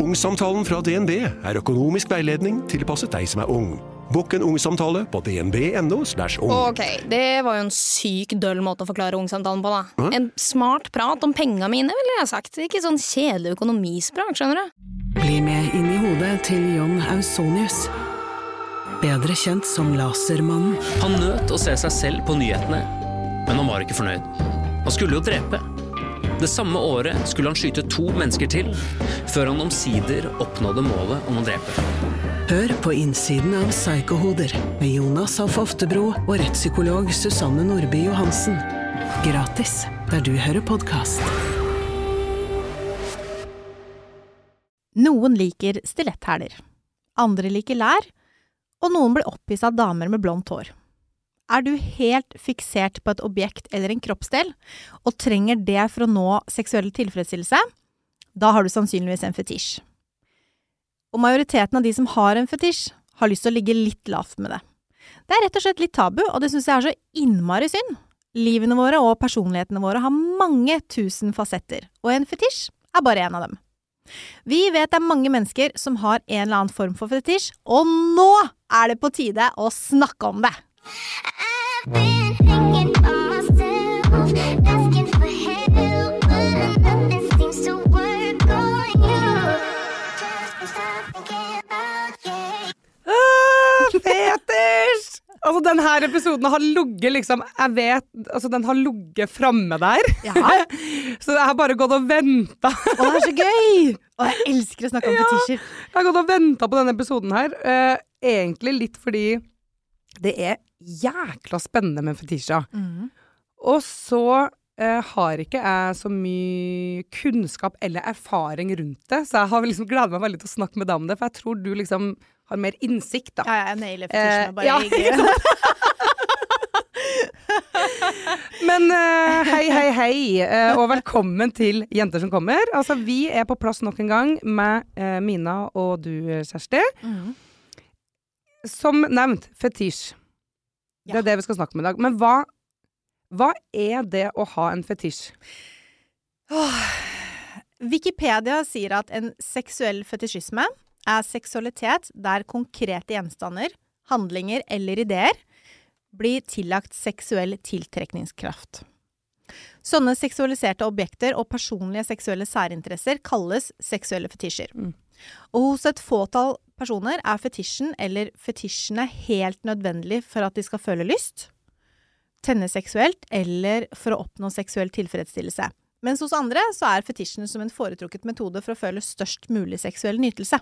Ungsamtalen fra DNB er økonomisk veiledning tilpasset deg som er ung. Bukk en ungsamtale på dnb.no. ung. Ok, det var jo en syk døll måte å forklare ungsamtalen på, da. En smart prat om penga mine, ville jeg sagt. Ikke sånn kjedelig økonomisprat, skjønner du. Bli med inn i hodet til John Ausonius. Bedre kjent som Lasermannen. Han nøt å se seg selv på nyhetene, men han var ikke fornøyd. Han skulle jo drepe. Det samme året skulle han skyte to mennesker til, før han omsider oppnådde målet om å drepe. Hør på innsiden av Psykohoder med Jonas Alf Oftebro og rettspsykolog Susanne Nordby Johansen. Gratis der du hører podkast. Noen liker stiletthæler. Andre liker lær. Og noen blir opphissa av damer med blondt hår. Er du helt fiksert på et objekt eller en kroppsdel, og trenger det for å nå seksuell tilfredsstillelse? Da har du sannsynligvis en fetisj. Og majoriteten av de som har en fetisj, har lyst til å ligge litt lavt med det. Det er rett og slett litt tabu, og det syns jeg er så innmari synd. Livene våre og personlighetene våre har mange tusen fasetter, og en fetisj er bare en av dem. Vi vet det er mange mennesker som har en eller annen form for fetisj, og nå er det på tide å snakke om det! I've been thinking by myself, asking for help, but nothing seems to work on you. Just stop thinking about you. Altså, den her episoden har ligget liksom Jeg vet Altså, den har ligget framme der. Ja. så jeg har bare gått og venta. Å, det er så gøy! Og jeg elsker å snakke om Ja. fetisjer. Jeg har gått og venta på denne episoden her. Uh, egentlig litt fordi det er jækla spennende med Fetisha. Mm. Og så eh, har ikke jeg så mye kunnskap eller erfaring rundt det, så jeg har liksom gleda meg veldig til å snakke med deg om det, for jeg tror du liksom har mer innsikt, da. Ja, ja, jeg nailer fetisjene Eh, bare. ja, ikke- Men uh, hei, hei, hei, uh, og velkommen til Jenter som kommer. Altså, vi er på plass nok en gang med uh, Mina og du, eh, Kjersti. Mm. Som nevnt, fetisj. Det er det vi skal snakke om i dag. Men hva, hva er det å ha en fetisj? Wikipedia sier at en seksuell fetisjisme er seksualitet der konkrete gjenstander, handlinger eller ideer blir tillagt seksuell tiltrekningskraft. Sånne seksualiserte objekter og personlige seksuelle særinteresser kalles seksuelle fetisjer. Mm. Og hos et fåtall personer er fetisjen eller fetisjene helt nødvendig for at de skal føle lyst, tenne seksuelt eller for å oppnå seksuell tilfredsstillelse. Mens hos andre så er fetisjen som en foretrukket metode for å føle størst mulig seksuell nytelse.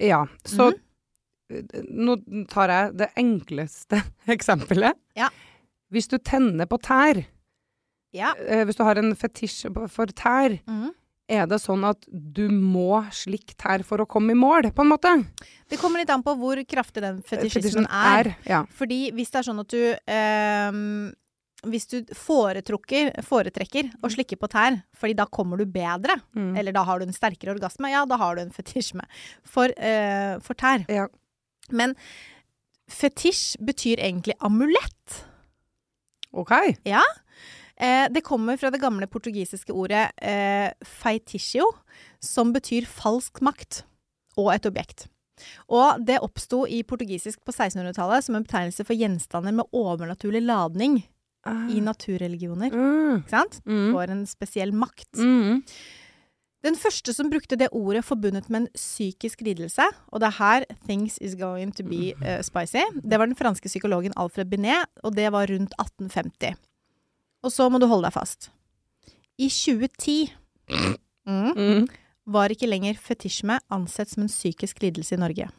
Ja, så mm -hmm. nå tar jeg det enkleste eksempelet. Ja. Hvis du tenner på tær, Ja. eh, hvis du har en fetisj for tær, er det sånn at du må slikke tær for å komme i mål, på en måte? Det kommer litt an på hvor kraftig den fetisjismen er. Ja. Fordi hvis det er sånn at du ehm, Hvis du foretrekker å slikke på tær, fordi da kommer du bedre, Mm. eller da har du en sterkere orgasme, ja, da har du en fetisjme for, eh, for tær. Ja. Men fetisj betyr egentlig amulett. OK. Ja. Eh, det kommer fra det gamle portugisiske ordet eh, feiticio, som betyr falsk makt og et objekt. Og det oppsto i portugisisk på 1600-tallet som en betegnelse for gjenstander med overnaturlig ladning i naturreligioner. Mm. Ikke sant? Mm. For en spesiell makt. Mm. Den første som brukte det ordet forbundet med en psykisk lidelse, og det er her 'things is going to be uh, spicy', det var den franske psykologen Alfred Binet, og det var rundt 1850. Og så må du holde deg fast. I 2010 mm, var ikke lenger fetisjme ansett som en psykisk lidelse i Norge.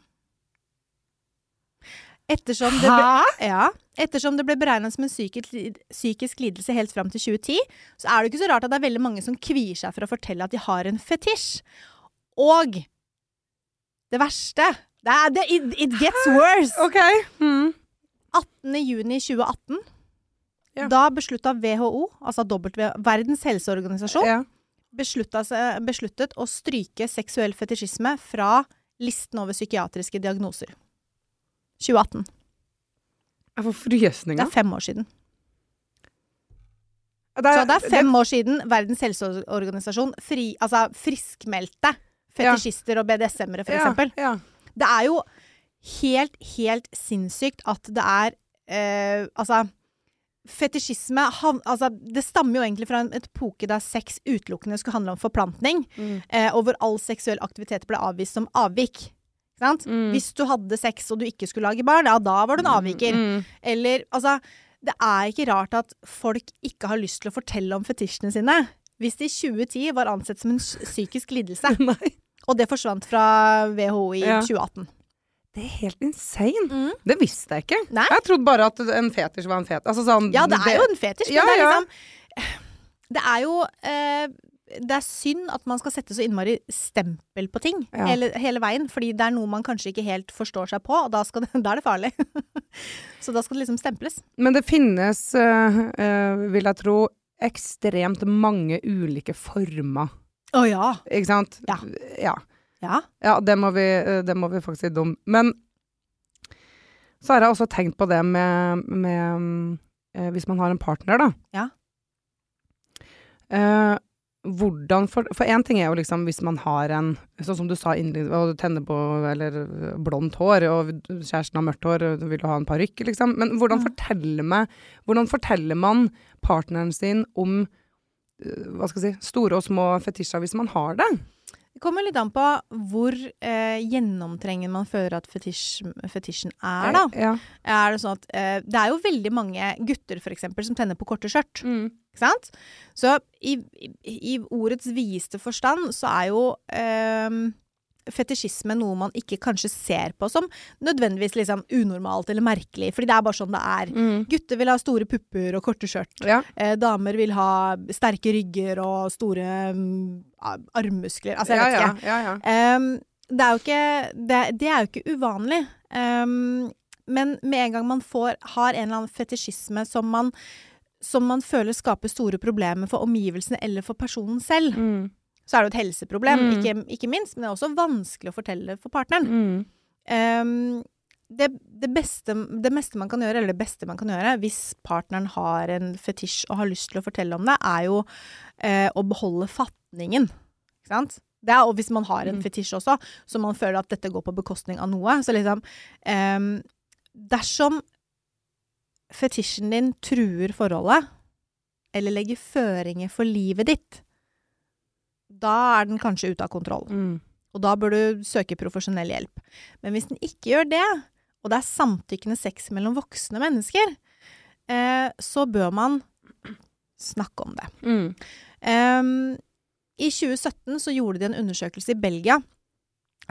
Ettersom det ble, ja, ettersom det ble beregnet som en psykisk, psykisk lidelse helt fram til 2010, så er det ikke så rart at det er veldig mange som kvier seg for å fortelle at de har en fetisj. Og det verste det er, det, it, it gets worse! Okay. Mm. 18. juni 2018, Ja. da beslutta WHO, altså w, Verdens helseorganisasjon, Ja. besluttet å stryke seksuell fetisjisme fra listen over psykiatriske diagnoser. 2018. Jeg får Det er fem år siden. Det Så det er fem år siden Verdens helseorganisasjon fri, altså friskmeldte fetisjister og BDSM-ere, for ja, eksempel. Ja. Det er jo helt, helt sinnssykt at det er eh, Altså, fetisjisme han, altså, Det stammer jo egentlig fra en epoke der sex utelukkende skulle handle om forplantning, Mm. eh, og hvor all seksuell aktivitet ble avvist som avvik. Mm. Hvis du hadde sex og du ikke skulle lage barn, ja, da var du en avviker. Mm. Eller altså Det er ikke rart at folk ikke har lyst til å fortelle om fetisjene sine. Hvis det i 2010 var ansett som en psykisk lidelse, og det forsvant fra WHO i Ja. 2018. Det er helt insane. Mm. Det visste jeg ikke. Nei. Jeg trodde bare at en fetisj var en fetisj. Altså sånn Ja, det er jo en fetisj, men Ja, det er ja. liksom Det er jo eh, Det er synd at man skal sette så innmari stempel på ting Ja. hele, hele veien, fordi det er noe man kanskje ikke helt forstår seg på, og da, skal det, da er det farlig. så da skal det liksom stemples. Men det finnes, øh, øh, vil jeg tro, ekstremt mange ulike former. Å ja. Ikke sant? Ja. Ja, Ja. Ja, det må vi, eh, det må vi faktisk dum. Men så har jeg også tenkt på det med, med mm, eh, Hvis man har en partner, da. Ja. Eh, hvordan For én ting er jo liksom hvis man har en Sånn som du sa innledningsvis, og du tenner på eller øh, blondt hår, og kjæresten har mørkt hår, og du vil ha en parykk, liksom. Men hvordan ja. forteller, meg, hvordan forteller man partneren sin om øh, hva skal jeg si, store og små fetisjer hvis man har det? Det kommer litt an på hvor eh, gjennomtrengen man føler at fetisj, fetisjen er, da. Ja. Er det sånn at eh, Det er jo veldig mange gutter, for eksempel, som tenner på korte skjørt. Mm. Ikke sant? Så i, i, i ordets videste forstand så er jo ehm, fetisjisme noe man ikke kanskje ser på som nødvendigvis liksom unormalt eller merkelig, fordi det er bare sånn det er. Mm. Gutter vil ha store pupper og korte skjørt. Ja. Eh, damer vil ha sterke rygger og store um, armmuskler. Altså, jeg vet ikke. ja, ja. um, det er jo ikke det, det er jo ikke uvanlig. Um, men med en gang man får, har en eller annen fetisjisme som man, som man føler skaper store problemer for omgivelsene eller for personen selv, Mm. Så er det jo et helseproblem, Mm. ikke, ikke minst, men det er også vanskelig å fortelle for partneren. Mm. Um, det, det, beste, det meste man kan gjøre, eller det beste man kan gjøre, hvis partneren har en fetisj og har lyst til å fortelle om det, er jo eh, å beholde fatningen. Ikke sant? Det er, og hvis man har en Mm. fetisj også, så man føler at dette går på bekostning av noe, så liksom ehm, Dersom fetisjen din truer forholdet, eller legger føringer for livet ditt, da er den kanskje ute av kontroll. Mm. Og da bør du søke profesjonell hjelp. Men hvis den ikke gjør det, og det er samtykkende sex mellom voksne mennesker, eh, så bør man snakke om det. Mm. Ehm, I 2017 så gjorde de en undersøkelse i Belgia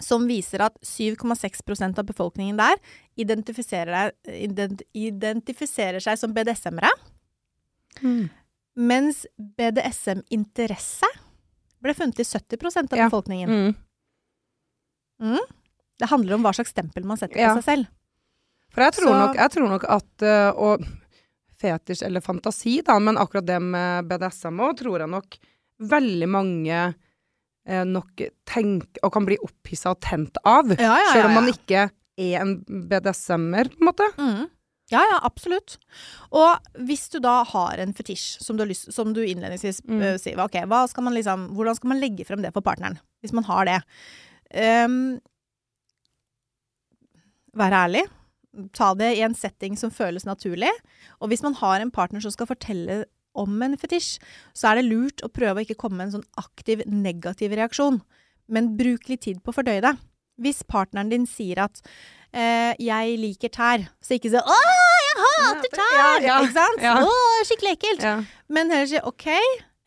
som viser at 7,6% av befolkningen der identifiserer, ident, identifiserer seg som BDSM-ere, Mm. mens BDSM-interesse ble funnet i 70% av Ja. befolkningen. Mm. Det handler om hva slags stempel man setter Ja. på seg selv. For jeg tror, Så- nok, jeg tror nok at eh, Og fetisj eller fantasi, da, men akkurat det med BDSM òg, tror jeg nok veldig mange eh, nok tenker og kan bli opphissa og tent av. Ja, ja, Selv om man ikke er en BDSM-er, på en måte. Mm. Ja, ja, absolutt. Og hvis du da har en fetisj, som du, lyst, som du innledningsvis Mm. uh, sier, okay, skal man liksom, hvordan skal man legge frem det for partneren, hvis man har det? Um, Vær ærlig. Ta det i en setting som føles naturlig. Og hvis man har en partner som skal fortelle om en fetisj, så er det lurt å prøve å ikke komme med en sånn aktiv negativ reaksjon, men bruk litt tid på å fordøye det. Hvis partneren din sier at eh, 'jeg liker tær', så ikke si 'å, jeg hater tær'! ja, Ikke sant? ja. Å, skikkelig ekkelt. Ja. Men heller si 'ok,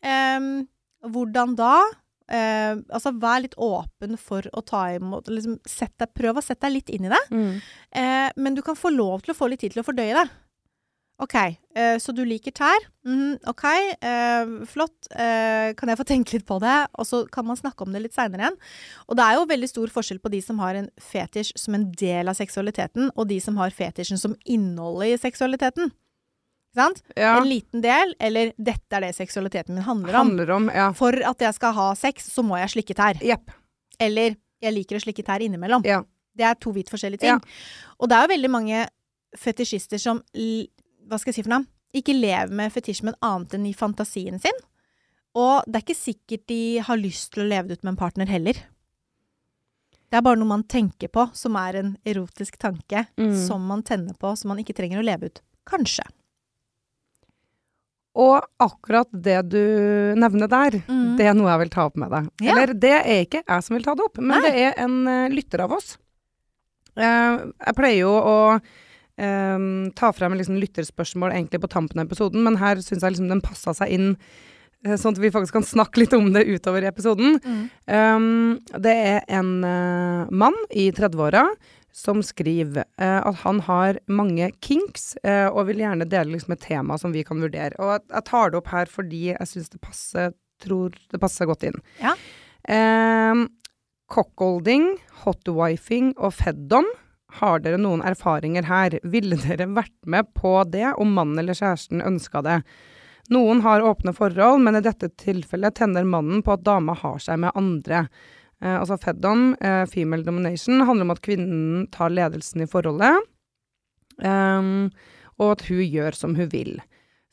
em, hvordan da'? Uh, altså Vær litt åpen for å ta imot liksom, deg, Prøv å sette deg litt inn i det. Mm. Uh, men du kan få lov til å få litt tid til å fordøye det. OK, eh, så du liker tær. Mm, OK, eh, flott. Eh, kan jeg få tenke litt på det? Og så kan man snakke om det litt seinere igjen. Og det er jo veldig stor forskjell på de som har en fetisj som en del av seksualiteten, og de som har fetisjen som innholdet i seksualiteten. Sant? ja. En liten del, eller 'dette er det seksualiteten min handler om'. Handler om Ja. For at jeg skal ha sex, så må jeg slikke tær. Yep. Eller 'jeg liker å slikke tær innimellom'. Ja. Det er to vidt forskjellige ting. Ja. Og det er jo veldig mange fetisjister som Hva skal jeg si for noe? Ikke lever med fetisjen annet enn i fantasien sin. Og det er ikke sikkert de har lyst til å leve det ut med en partner heller. Det er bare noe man tenker på, som er en erotisk tanke. Mm. Som man tenner på, som man ikke trenger å leve ut. Kanskje. Og akkurat det du nevner der, Mm. det er noe jeg vil ta opp med deg. Ja. Eller det er ikke jeg som vil ta det opp, men Nei. det er en uh, lytter av oss. Uh, jeg pleier jo å eh, ta frem liksom lytterspørsmål egentlig på tampen av episoden, men her syns jeg liksom den passa seg inn, eh, sånn at vi faktisk kan snakke litt om det utover i episoden. Um, det er en uh, mann i 30-åra som skriver uh, at han har mange kinks, uh, og vil gjerne dele liksom et tema som vi kan vurdere. Og jeg, jeg tar det opp her fordi jeg syns det passer, tror det passer godt inn. Ja. Um, Cockholding, hotwifing og feddom. Har dere noen erfaringer her? Ville dere vært med på det om mannen eller kjæresten ønska det? Noen har åpne forhold, men i dette tilfellet tenner mannen på at dama har seg med andre. Eh, altså feddom, eh, female domination, handler om at kvinnen tar ledelsen i forholdet, eh, og at hun gjør som hun vil.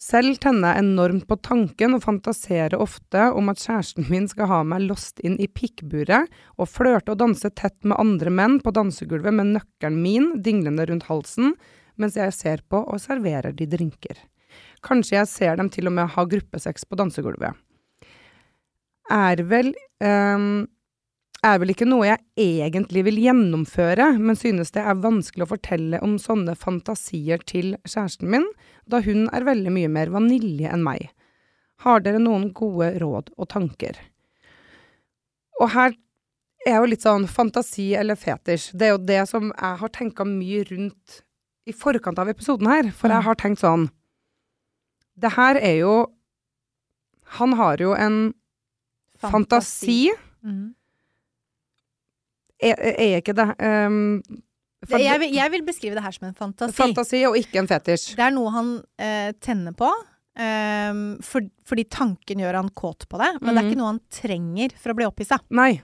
Selv tenner jeg enormt på tanken og fantaserer ofte om at kjæresten min skal ha meg låst inn i pikkburet og flørte og danse tett med andre menn på dansegulvet med nøkkelen min dinglende rundt halsen, mens jeg ser på og serverer de drinker. Kanskje jeg ser dem til og med ha gruppesex på dansegulvet. Er vel um, er vel ikke noe jeg egentlig vil gjennomføre, men synes det er vanskelig å fortelle om sånne fantasier til kjæresten min, da hun er veldig mye mer vanilje enn meg. Har dere noen gode råd og tanker? Og her er jo litt sånn fantasi eller fetisj. Det er jo det som jeg har tenka mye rundt i forkant av episoden her, for jeg har tenkt sånn Det her er jo Han har jo en fantasi Mm. er, er ikke det um, Det, jeg, vil, jeg vil beskrive det her som en fantasi. Fantasi og ikke en fetisj. Det er noe han eh, tenner på. ehm, for, fordi tanken gjør han kåt på det, men det er Mhm. ikke noe han trenger for å bli opphissa. Nei.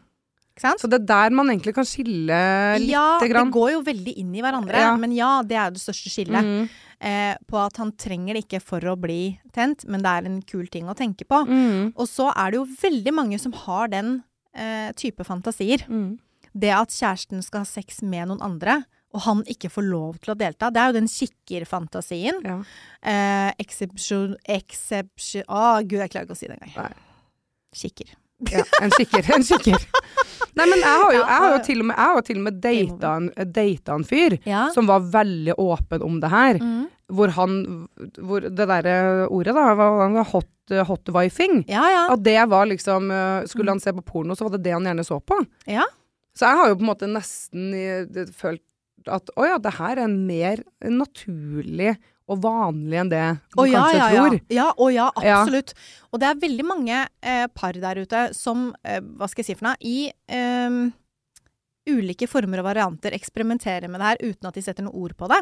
Så det er der man egentlig kan skille lite ja, grann. det går jo veldig inn i hverandre, Ja. men ja, det er jo det største skillet. Mm. Eh, på at han trenger det ikke for å bli tent, men det er en kul ting å tenke på. Mm. Og så er det jo veldig mange som har den eh, type fantasier. Mm. Det at kjæresten skal ha sex med noen andre, og han ikke får lov til å delta. Det er jo den kikkerfantasien. Ja. Eh, exception Exception Å, gud, jeg klarer ikke å si det engang. Kikker. ja. En kikker. En kikker. Nei, men jeg har jo, jeg har jo til og med, jeg har til og med data en, data en fyr Ja. som var veldig åpen om det her. Mm. Hvor han hvor Det derre ordet, da, var hot, hot-wifing. ja, ja. At det var liksom øh, Skulle han se på porno, så var det det han gjerne så på. Ja. Så jeg har jo på en måte nesten eh, følt at å ja, det her er mer naturlig og vanlig enn det du Å ja, kanskje ja, ja. tror. Ja, å ja, Ja. absolutt. Og det er veldig mange eh, par der ute som, eh, hva skal jeg si for noe, i eh, ulike former og varianter eksperimenterer med det her uten at de setter noe ord på det.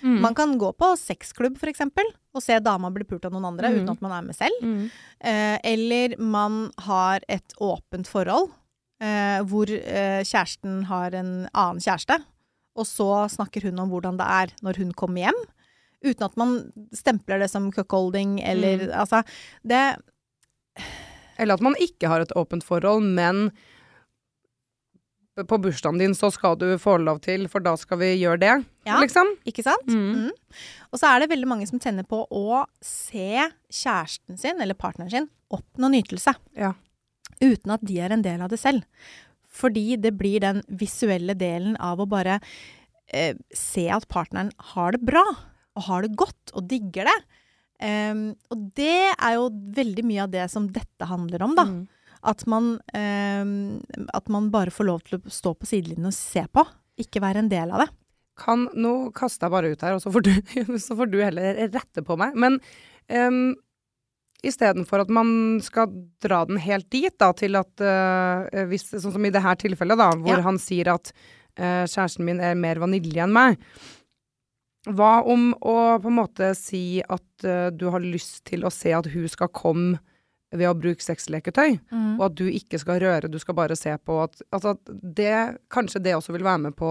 Mm. Man kan gå på sexklubb for eksempel, og se dama bli pult av noen andre Mm. uten at man er med selv. Mm. Eh, eller man har et åpent forhold eh, hvor eh, kjæresten har en annen kjæreste, og så snakker hun om hvordan det er når hun kommer hjem. Uten at man stempler det som cuckolding eller Altså, det Eller at man ikke har et åpent forhold, men på bursdagen din så skal du få lov til, for da skal vi gjøre det, Ja. liksom. Ikke sant? Mm. Mm. Og så er det veldig mange som tenner på å se kjæresten sin, eller partneren sin, oppnå nytelse. Ja. Uten at de er en del av det selv. Fordi det blir den visuelle delen av å bare eh, se at partneren har det bra, og har det godt, og digger det. Um, og det er jo veldig mye av det som dette handler om, da. Mm. At man, um, at man bare får lov til å stå på sidelinjen og se på. Ikke være en del av det. Kan, nå kaster jeg bare ut her, og så får du, så får du heller rette på meg. Men um, istedenfor at man skal dra den helt dit, da, til at uh, hvis, Sånn som i det her tilfellet, da, hvor Ja. han sier at uh, kjæresten min er mer vanilje enn meg. Hva om å på en måte si at uh, du har lyst til å se at hun skal komme ved å bruke sexleketøy, og at du ikke skal røre, du skal bare se på at Altså, at det Kanskje det også vil være med på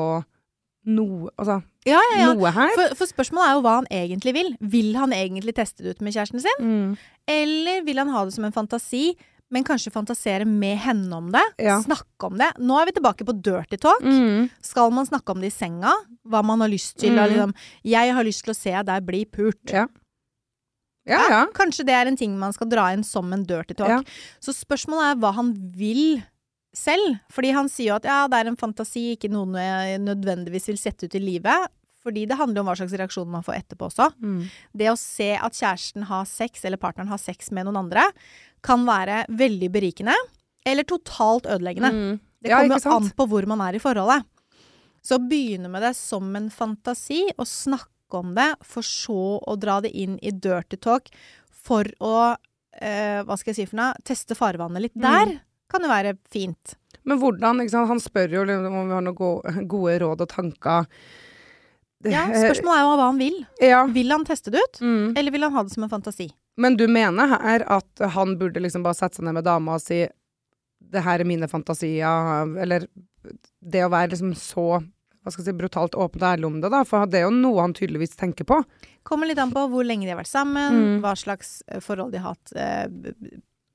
noe Altså, Ja, ja, ja. noe her? For, for spørsmålet er jo hva han egentlig vil. Vil han egentlig teste det ut med kjæresten sin? Mm. Eller vil han ha det som en fantasi, men kanskje fantasere med henne om det. Ja. Snakke om det. Nå er vi tilbake på dirty talk. Mm. Skal man snakke om det i senga? Hva man har lyst til? Mm. Liksom, 'Jeg har lyst til å se deg bli pult'. Ja. Ja, ja. Kanskje det er en ting man skal dra inn som en dirty talk. Så spørsmålet er hva han vil selv. Fordi han sier jo at ja, det er en fantasi, ikke noe jeg nødvendigvis vil sette ut i livet. Fordi det handler om hva slags reaksjon man får etterpå også. Mm. Det å se at kjæresten har sex, eller partneren har sex med noen andre, kan være veldig berikende. Eller totalt ødeleggende. Mm. Det kommer jo an på hvor man er i forholdet. Så begynne med det som en fantasi, og snakke om det, for så å dra det inn i dirty talk for å eh, Hva skal jeg si for noe? Teste farvannet litt der. Kan jo være fint. Men hvordan? Han spør jo liksom om vi har noen gode råd og tanker. Ja, Spørsmålet er jo hva han vil. Ja. Vil han teste det ut, Mm. eller vil han ha det som en fantasi? Men du mener her at han burde liksom bare sette seg ned med dama og si det her er mine fantasier, eller det å være liksom så hva skal jeg si, brutalt åpen og ærlig om det, da, for det er jo noe han tydeligvis tenker på. Kommer litt an på hvor lenge de har vært sammen, Mm. hva slags forhold de har hatt eh,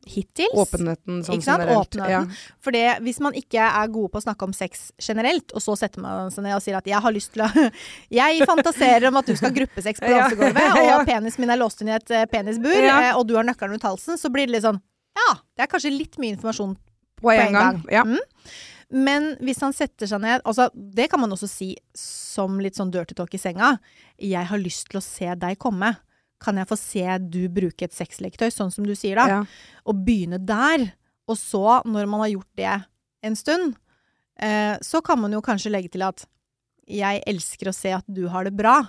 hittils. Åpenheten sånn generelt. Åpenheten. Ja. For det, hvis man ikke er gode på å snakke om sex generelt, og så setter man seg ned og sier at 'jeg har lyst til å Jeg fantaserer om at du skal ha gruppesex på dansegulvet, og Ja. penisen min er låst inn i et eh, penisbur, Ja. eh, og du har nøkkelen rundt halsen', så blir det litt sånn Ja, det er kanskje litt mye informasjon På en gang. Ja. Mm. Men hvis han setter seg ned altså, Det kan man også si som litt sånn dirty talk i senga. 'Jeg har lyst til å se deg komme'. Kan jeg få se du bruke et sexleketøy, sånn som du sier da? Ja. Og begynne der. Og så, når man har gjort det en stund, eh, så kan man jo kanskje legge til at 'jeg elsker å se at du har det bra'.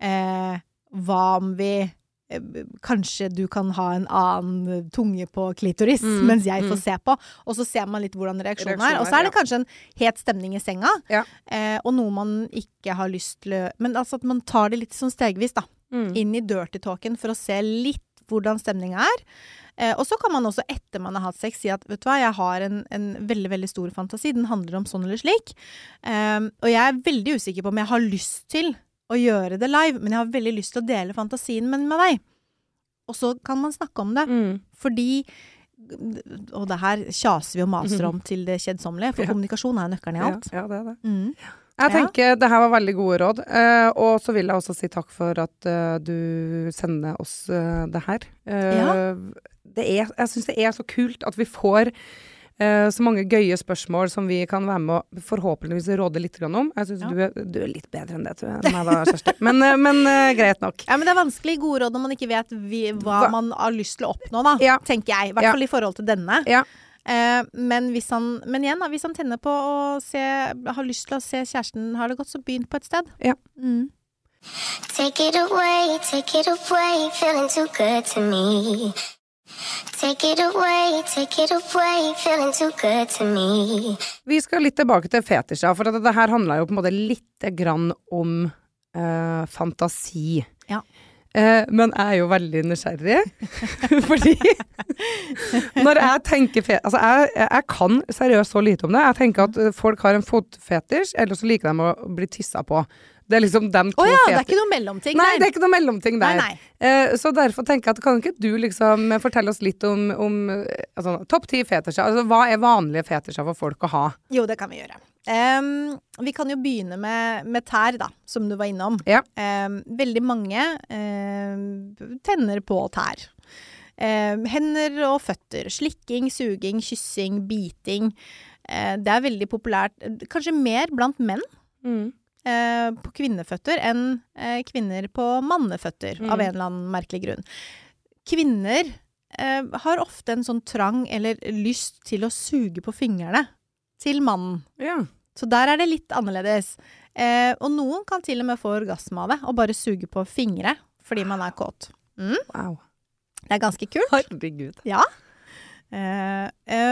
Eh, hva om vi eh, Kanskje du kan ha en annen tunge på klitoris Mm, mens jeg får mm. se på. Og så ser man litt hvordan reaksjonen Reaksjonen er. Og så er, er det kanskje en het stemning i senga, Ja. eh, og noe man ikke har lyst til å Men altså at man tar det litt sånn stegvis, da. Mm. Inn i dirty talken for å se litt hvordan stemninga er. Eh, og så kan man også etter man har hatt sex si at vet du hva, jeg har en, en veldig veldig stor fantasi, den handler om sånn eller slik. Um, og jeg er veldig usikker på om jeg har lyst til å gjøre det live, men jeg har veldig lyst til å dele fantasien min med deg. Og så kan man snakke om det, Mm. fordi Og det her kjaser vi og maser om til det kjedsommelige, for Ja. kommunikasjon er nøkkelen i Ja, alt. ja, det er det. Mm. Jeg Ja. tenker det her var veldig gode råd. Uh, og så vil jeg også si takk for at uh, du sender oss uh, det her. Ja. det er, jeg syns det er så kult at vi får så mange gøye spørsmål som vi kan være med og forhåpentligvis råde litt om. Jeg syns Ja. du, du er litt bedre enn det, tror jeg. meg da, Kjersti. Men, men uh, greit nok. Ja, men det er vanskelig gode råd når man ikke vet vi, hva man har lyst til å oppnå, da. Ja. Tenker jeg. I hvert Ja. fall i forhold til denne. Ja. Eh, men, hvis han, men igjen, da, hvis han tenner på å se Har lyst til å se kjæresten har det godt, så begynn på et sted. Ja. Mm. Take it away, take it away, feeling too good to me. Take it away, take it away, feeling too good to me. Vi skal litt tilbake til fetisja, for at det her handla jo på en måte lite grann om eh, fantasi. Ja. Eh, men jeg er jo veldig nysgjerrig, fordi Når jeg tenker fe... Altså, jeg, jeg kan seriøst så lite om det. Jeg tenker at eh, folk har en fotfetisj, eller så liker de å bli tissa på. Det er liksom dem to Å ja, det er ikke noe mellomting Nei, der. det er ikke noe mellomting der. nei. Eh, så derfor tenker jeg at kan ikke du liksom fortelle oss litt om, om eh, altså, topp ti fetisjer? Altså, hva er vanlige fetisjer for folk å ha? Jo, det kan vi gjøre. Em, vi kan jo begynne med, med tær, da, som du var innom. Ja. Um, veldig mange um, tenner på tær. Hender og føtter. Slikking, suging, kyssing, biting. Uh, det er veldig populært, kanskje mer blant menn eh, på kvinneføtter enn uh, kvinner på manneføtter, Mm. av en eller annen merkelig grunn. Kvinner har ofte en sånn trang eller lyst til å suge på fingrene til mannen. Ja. Så der er det litt annerledes. Eh, og noen kan til og med få orgasme av det, og bare suge på fingre fordi man er kåt. Wow. Det er ganske kult. Herregud. Ja. Eh,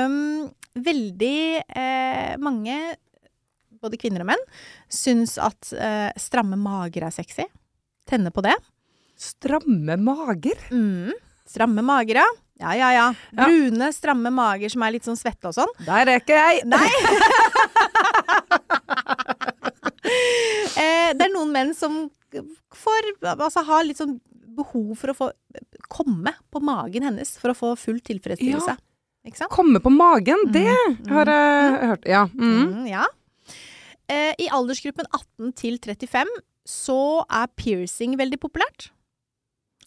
um, veldig eh, mange, både kvinner og menn, syns at eh, stramme mager er sexy. Tenner på det. Stramme mager? Mm. Stramme mager, ja. Ja, ja, ja. Ja. Brune, stramme mager som er litt sånn svette og sånn. Der er ikke jeg! Nei! eh, det er noen menn som får Altså har litt sånn behov for å få komme på magen hennes for å få full tilfredsstillelse. sant? Komme på magen, det Mm, har jeg hørt. Ja. Mm. Mm, ja. Eh, I aldersgruppen 18 til 35 så er piercing veldig populært.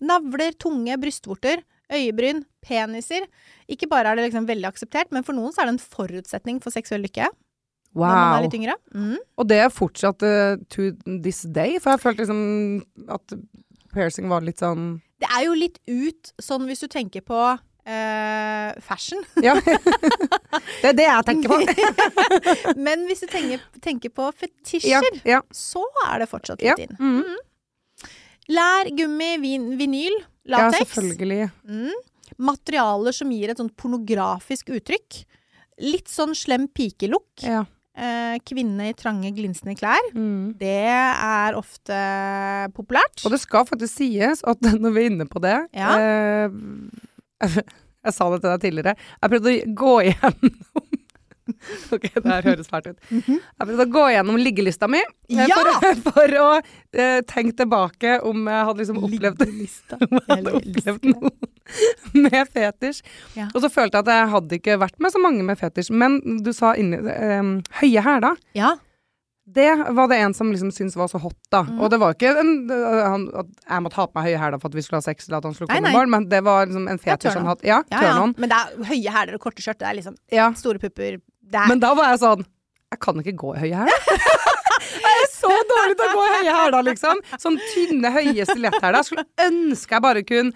Navler, tunge, brystvorter, øyebryn, peniser. Ikke bare er det liksom veldig akseptert, men for noen så er det en forutsetning for seksuell lykke. Når man er Wow. litt yngre. Mm. Og det er fortsatt eh, to this day, for jeg følte liksom at piercing var litt sånn Det er jo litt ut sånn hvis du tenker på Uh, fashion. Ja. det er det jeg tenker på. Men hvis du tenker, tenker på fetisjer, ja. så er det fortsatt Ja. litt inn. Mm. Lær, gummi, vin, vinyl, ja, selvfølgelig. Mm. Materialer som gir et sånn pornografisk uttrykk. Litt sånn slem pikelook. Ja. Eh, kvinne i trange, glinsende klær. Mm. Det er ofte populært. Og det skal faktisk sies at når vi er inne på det Ja. eh, Jeg sa det til deg tidligere. Jeg prøvde å gå igjennom Ok, det her høres fælt ut. Jeg prøvde å gå igjennom liggelista mi eh, Mhm. Ja! for, for å uh, tenke tilbake om jeg hadde liksom opplevd om jeg hadde opplevd noe med fetisj. Ja. Og så følte jeg at jeg hadde ikke vært med så mange med fetisj. Men du sa inni eh, høye hæler. Ja. Det var det en som liksom syntes var så hot, da. Mm. Og det var ikke en, han, at jeg måtte ha på meg høye hæler for at vi skulle ha sex eller at han skulle komme med barn, men det var liksom en fetisj han hadde. Ja, Ja, ja. Men det er høye hæler og korte skjørt. Det er liksom Ja. store pupper. Er, Men da var jeg sånn Jeg kan ikke gå i høye hæler. jeg er så dårlig til å gå i høye hæler, liksom. Sånn tynne, høye stiletthæler. Jeg skulle ønske jeg bare kunne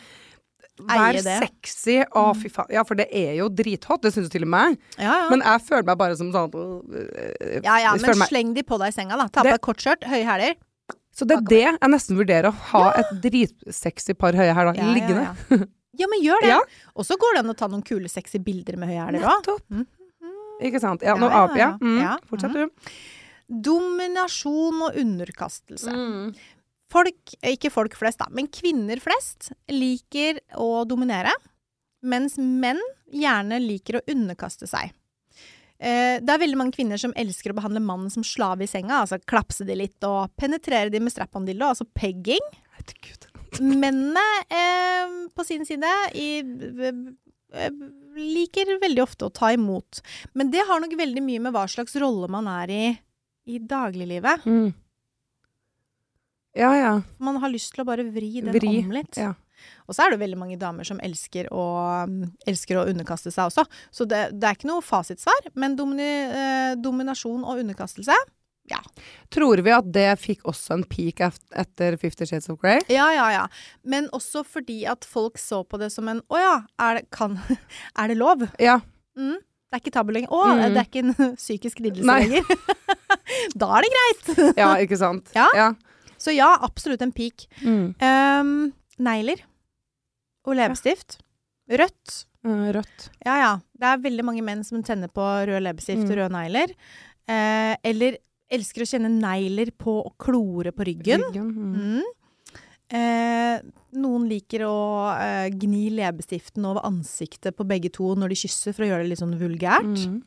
være sexy. Å, fy faen. Ja, for det er jo drithot. Det syns du til og med. ja, ja. Men jeg føler meg bare som sånn øh, ja, ja, men meg- sleng de på deg i senga, da. Ta på deg kort skjørt, høye hæler. Så det er det jeg nesten vurderer. Å ha et dritsexy par høye hæler Ja, liggende. Ja, ja. ja, men gjør det. Ja. Og så går det an å ta noen kule, sexy bilder med høye hæler òg. Nettopp. Mhm. Ikke sant. Ja, nå aper jeg. Mm. Fortsett du. Dominasjon og underkastelse. Mm. Folk, ikke folk flest, da, men kvinner flest liker å dominere, mens menn gjerne liker å underkaste seg. Eh, det er veldig mange kvinner som elsker å behandle mannen som slave i senga, altså klapse de litt og penetrere de med strap-on-dildo, altså pegging. Mennene eh, på sin side i, eh, liker veldig ofte å ta imot. Men det har nok veldig mye med hva slags rolle man er i i dagliglivet. Mm. Ja, ja. Man har lyst til å bare vri den Vri, om litt. ja. Og så er det veldig mange damer som elsker å, um, elsker å underkaste seg også. Så det, det er ikke noe fasitsvar, men domini, eh, dominasjon og underkastelse Tror vi at det fikk også en peak etter Fifty Shades of Grey? Ja, ja, ja. Men også fordi at folk så på det som en Å ja, er det, kan, er det lov? Ja. Mm, det er ikke tabu lenger. Å, Mm. det er ikke en psykisk lidelse Nei. lenger. da er det greit. ja, ikke sant? Ja. ja. Så ja, absolutt en peak. Mm. Um, negler og leppestift. Rødt. Eh, Rødt. Ja, ja. Det er veldig mange menn som tenner på rød leppestift og Mm. røde negler. Eh, eller elsker å kjenne negler på og klore på ryggen. Ryggen. Mm. Mm. Eh, noen liker å eh, gni leppestiften over ansiktet på begge to når de kysser, for å gjøre det litt sånn vulgært. Mm.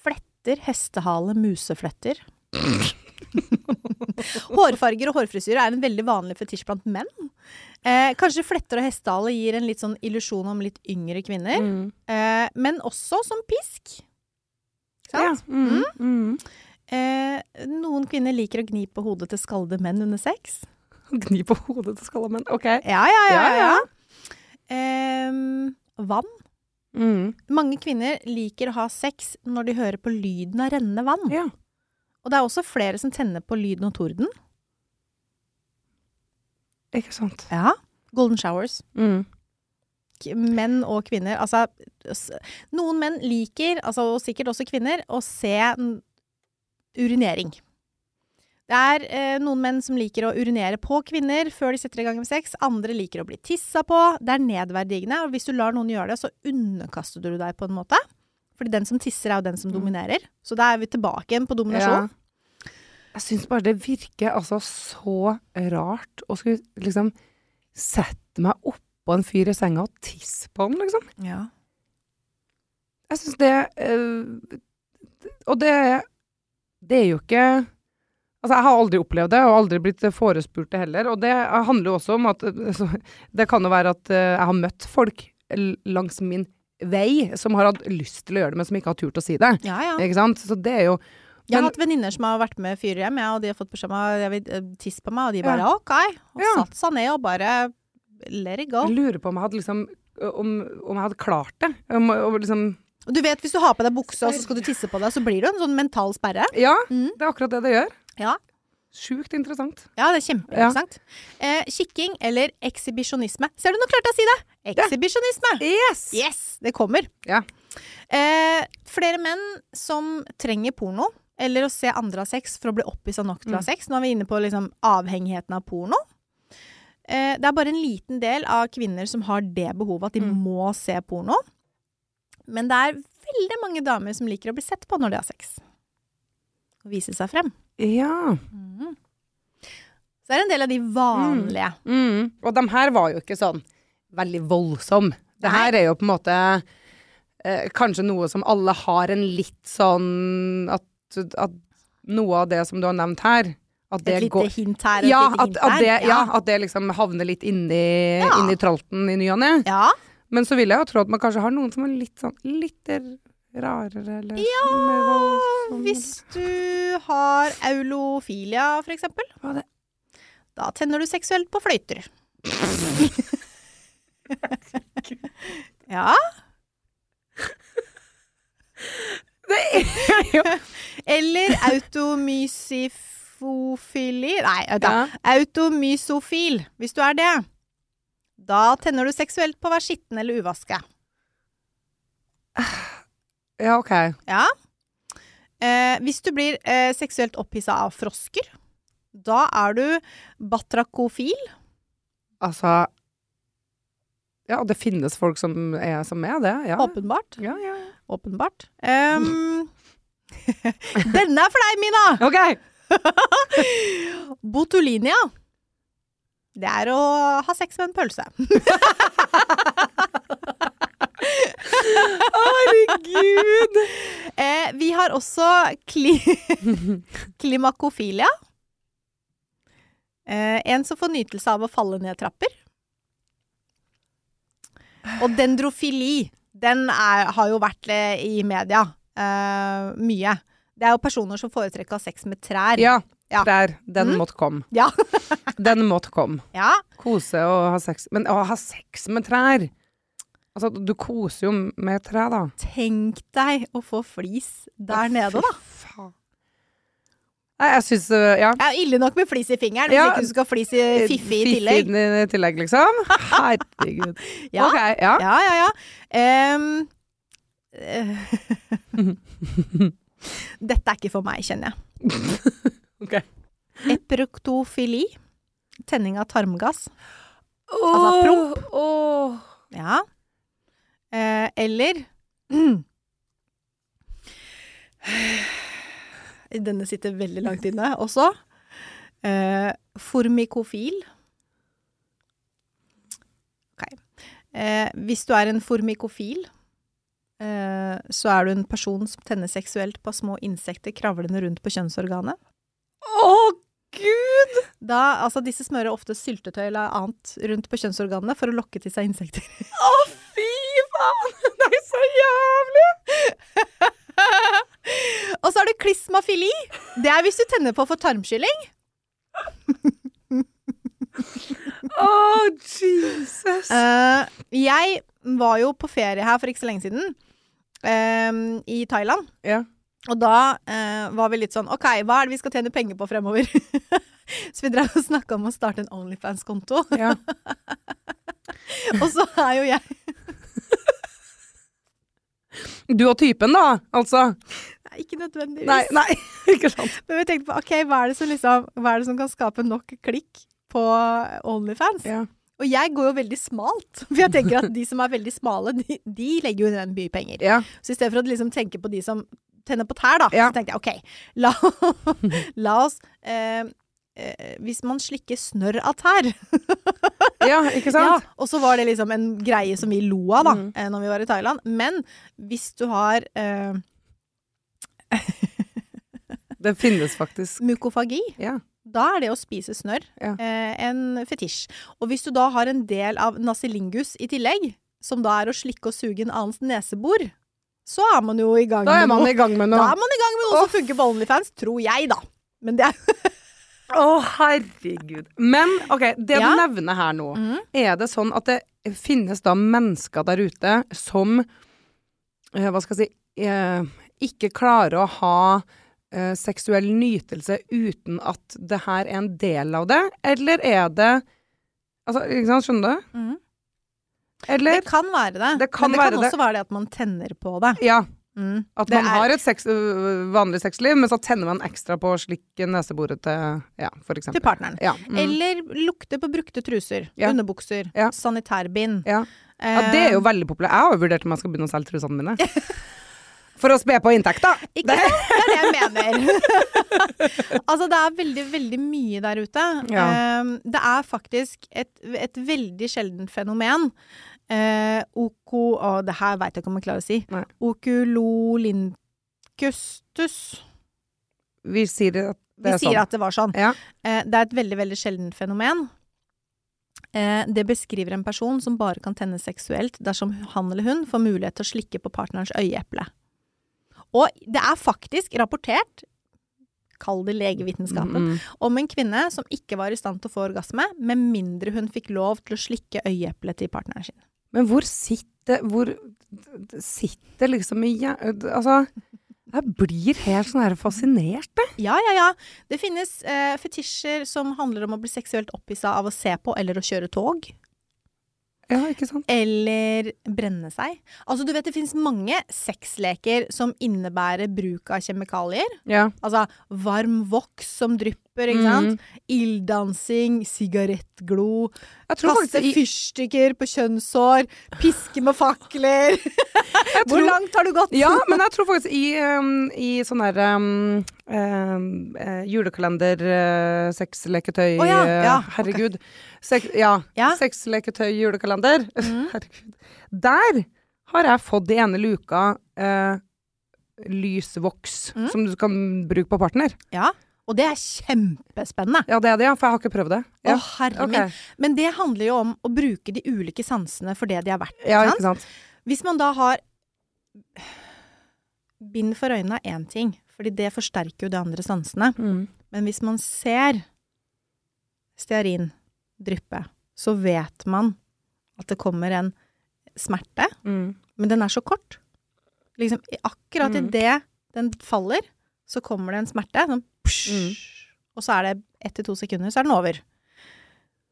Fletter, hestehale, musefletter. Hårfarger og hårfrisyre er en veldig vanlig fetisj blant menn. Eh, kanskje fletter og hestehale gir en litt sånn illusjon om litt yngre kvinner. Mm. Eh, men også som pisk. Ja. Mm. Mm. Eh, noen kvinner liker å gni på hodet til skallede menn under sex. Gni på hodet til skalde menn. OK. Ja, ja, ja. Ja, ja. Ehm, vann. Mm. Mange kvinner liker å ha sex når de hører på lyden av rennende vann. Ja. Og det er også flere som tenner på lyden av torden. Ikke sant. Ja. Golden showers. Mm. Menn og kvinner. Altså, noen menn liker, altså, og sikkert også kvinner, å se urinering. Det er eh, noen menn som liker å urinere på kvinner før de setter i gang med sex. Andre liker å bli tissa på. Det er nedverdigende. Og hvis du lar noen gjøre det, så underkaster du deg på en måte. Fordi den som tisser, er jo den som dominerer. Så da er vi tilbake igjen på dominasjon. Ja. Jeg syns bare det virker altså så rart å skulle liksom sette meg oppå en fyr i senga og tisse på han, liksom. Ja. Jeg syns det øh, Og det, det er jo ikke Altså, jeg har aldri opplevd det, og aldri blitt forespurt det heller. Og det handler jo også om at eh, så, Det kan jo være at eh, jeg har møtt folk langs min vei, som har hatt lyst til å gjøre det, men som ikke har turt å si det. Ja, ja. Ikke sant? Så det er jo Jeg har hatt venninner som har vært med fyrer hjem, ja, og de har fått beskjed om at jeg vil eh, tisse på meg, og de Ja. bare OK. Og Ja. satt seg ned og bare let it go. Jeg lurer på om jeg hadde liksom om, om jeg hadde klart det. Om, om liksom du vet, hvis du har på deg bukse og så skal du tisse på deg, så blir det en sånn mental sperre. Ja, Mm. det er akkurat det det gjør. Ja. Sjukt interessant. Ja, det er kjempeinteressant. Eh, kikking eller ekshibisjonisme. Ser du, nå klarte jeg å si det! Ekshibisjonisme. Yes! Yes, det kommer. Ja. Eh, flere menn som trenger porno, eller å se andre ha sex for å bli opphissa nok til å ha Mm. sex. Nå er vi inne på liksom avhengigheten av porno. Eh, det er bare en liten del av kvinner som har det behovet, at de Mm. må se porno. Men det er veldig mange damer som liker å bli sett på når de har sex. Og vise seg frem. Ja. Så det er en del av de vanlige. Mm. Og de her var jo ikke sånn veldig voldsom. Det her er jo på en måte eh, kanskje noe som alle har en litt sånn at, at noe av det som du har nevnt her at det Et lite går hint her og ja, et lite hint at der. det, ja, at det liksom havner litt inni, Ja. inni tralten i ny og ne. ja. Men så vil jeg jo tro at man kanskje har noen som er litt sånn litt rarere, eller Ja. Hvis du har aulofilia, for eksempel, Hva er det? da tenner du seksuelt på fløyter. ja. Det er jo Eller automysifofili Nei, da. ja. Automysofil. Hvis du er det, da tenner du seksuelt på å være skitten eller uvaske. ja, OK. Ja. Eh, hvis du blir eh, seksuelt opphissa av frosker, da er du batrakofil. Altså Ja, det finnes folk som er som er det. Ja. Åpenbart. Ja, ja. Åpenbart. Um, denne er for deg, Mina! OK! Botulinia. Det er å ha sex med en pølse. Herregud! Eh, vi har også kli klimakofilia. Eh, en som får nytelse av å falle ned trapper. Og dendrofili. Den er, har jo vært eh, i media eh, mye. Det er jo personer som foretrekker å ha sex med trær. Ja, Ja. der. Den Mm. måtte komme. Ja. Den måtte komme. ja. Kose og ha sex. Men å ha sex med trær Altså, du koser jo med tre, da. Tenk deg å få flis der nede, da. Faen. Nei, jeg syns uh, Ja. Det er ille nok med flis i fingeren, hvis ikke du skal flis i fiffi i tillegg. Fiffi i tillegg, liksom. Herregud. Ja. Ok, ja. Ja, ja, ja. Eh, Dette er ikke for meg, kjenner jeg. Ok. Eproktofili. Tenning av tarmgass. Altså, promp. Oh. Ja. Eh, eller Denne sitter veldig langt inne også. Eh, formikofil. Ok. Eh, hvis du er en formikofil, eh, så er du en person som tenner seksuelt på små insekter kravlende rundt på kjønnsorganet. Å, gud! Da, altså Disse smører ofte syltetøy eller annet rundt på kjønnsorganene for å lokke til seg insekter. Å, fy faen! Det er så jævlig! Og så har du klismafili. Det er hvis du tenner på for tarmskylling. Å, Jesus! Uh, jeg var jo på ferie her for ikke så lenge siden. eh, I Thailand. Ja. Og da eh, var vi litt sånn OK, hva er det vi skal tjene penger på fremover? så vi drev og snakka om å starte en Onlyfans-konto. ja. og så er jo jeg Du og typen, da, altså. Nei, Ikke nødvendigvis. Nei, nei, ikke sant. Men vi tenkte på OK, hva er det som liksom Hva er det som kan skape nok klikk på Onlyfans? Ja. Og jeg går jo veldig smalt. For jeg tenker at de som er veldig smale, de, de legger jo igjen mye penger. Ja. Så i stedet for å liksom tenke på de som tenner på tær, da, Ja. så tenkte jeg OK, la, la oss eh, eh, Hvis man slikker snørr av tær ja, ikke ja. Og så var det liksom en greie som vi lo av da Mm. eh, når vi var i Thailand. Men hvis du har eh, Det finnes faktisk. mukofagi, Ja. da er det å spise snørr Ja. eh, en fetisj. Og hvis du da har en del av nasilingus i tillegg, som da er å slikke og suge en annens nesebor, så er man jo i gang Da er med man noe. i gang med Da er man i gang med noe som funker på Onlyfans, tror jeg, da. Men det er Å, herregud. Men OK, det Ja. du nevner her nå, mm. er det sånn at det finnes da mennesker der ute som eh, Hva skal jeg si eh, Ikke klarer å ha eh, seksuell nytelse uten at det her er en del av det? Eller er det Altså, ikke sant, skjønner du? Mhm. Eller Det kan være det. Det kan men det kan også det. være det at man tenner på det. Ja. Mm. At Det man er- har et sex, øh, vanlig sexliv, men så tenner man ekstra på å slikke neseboret til Ja, for eksempel. Til partneren. Ja. Mm. Eller lukte på brukte truser, Ja. underbukser, Ja. sanitærbind. Ja. ja, det er jo veldig populært. Jeg har jo vurdert om jeg skal begynne å selge trusene mine. For å spe på inntekta. Ikke sant? Det er det jeg mener. altså, det er veldig, veldig mye der ute. Ja. Um, det er faktisk et, et veldig sjeldent fenomen. Uh, oko... Å, det her veit jeg ikke om jeg klarer å si. Nei. Vi sier at det Vi er sier sånn. at det var sånn. Ja. Eh, det er et veldig, veldig sjeldent fenomen. Eh, det beskriver en person som bare kan tenne seksuelt dersom han eller hun får mulighet til å slikke på partnerens øyeeple. Og det er faktisk rapportert, kall det legevitenskapen, Mm. om en kvinne som ikke var i stand til å få orgasme, med mindre hun fikk lov til å slikke øyeeplet til partneren sin. Men hvor sitter Hvor sitter liksom i Altså, jeg blir helt sånn her fascinert, jeg. Ja, ja, ja. Det finnes eh, fetisjer som handler om å bli seksuelt opphissa av å se på eller å kjøre tog. Ja, ikke sant? Eller brenne seg. Altså, du vet det finnes mange sexleker som innebærer bruk av kjemikalier. Ja. Altså varm voks som drypper, ikke sant? Mm. Ilddansing, sigarettglo, kaste i, fyrstikker på kjønnshår, piske med fakler. Hvor langt har du gått? Ja, men jeg tror faktisk i, um, i sånn her um, um, eh, julekalender, uh, sexleketøy oh, ja, eh, ja. Herregud. Sek, ja, Ja. sexleketøy julekalender. Mm. Herregud. Der har jeg fått i ene luka uh, lysvoks mm. som du kan bruke på partner. Ja, og det er kjempespennende. Ja, det er det, ja, for jeg har ikke prøvd det. Å, Ja. herre okay. min. Men det handler jo om å bruke de ulike sansene for det de er verdt. Ja, ikke sant? Hvis man da har Bind for øynene er én ting, fordi det forsterker jo de andre sansene. Mm. Men hvis man ser stearin dryppe, så vet man at det kommer en smerte, Mm. men den er så kort. Liksom, akkurat Mm. idet den faller, så kommer det en smerte. Sånn, Mm. Og så er det ett til to sekunder, så er den over.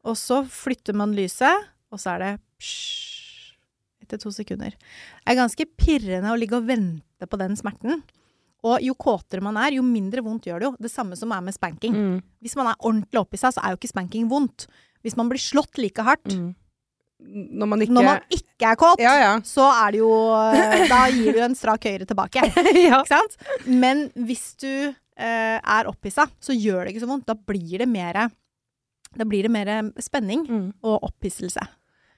Og så flytter man lyset, og så er det psh, ett til to sekunder. Det er ganske pirrende å ligge og vente på den smerten. Og jo kåtere man er, jo mindre vondt gjør det jo. Det samme som er med spanking. Mm. Hvis man er ordentlig oppi seg, så er jo ikke spanking vondt. Hvis man blir slått like hardt Mm. Når man ikke når man ikke er kåt, Ja, ja. så er det jo eh, Da gir du en strak høyre tilbake. ja. Ikke sant? Men hvis du er opphissa, så gjør det ikke så vondt. Da blir det mer Da blir det mer spenning Mm. og opphisselse.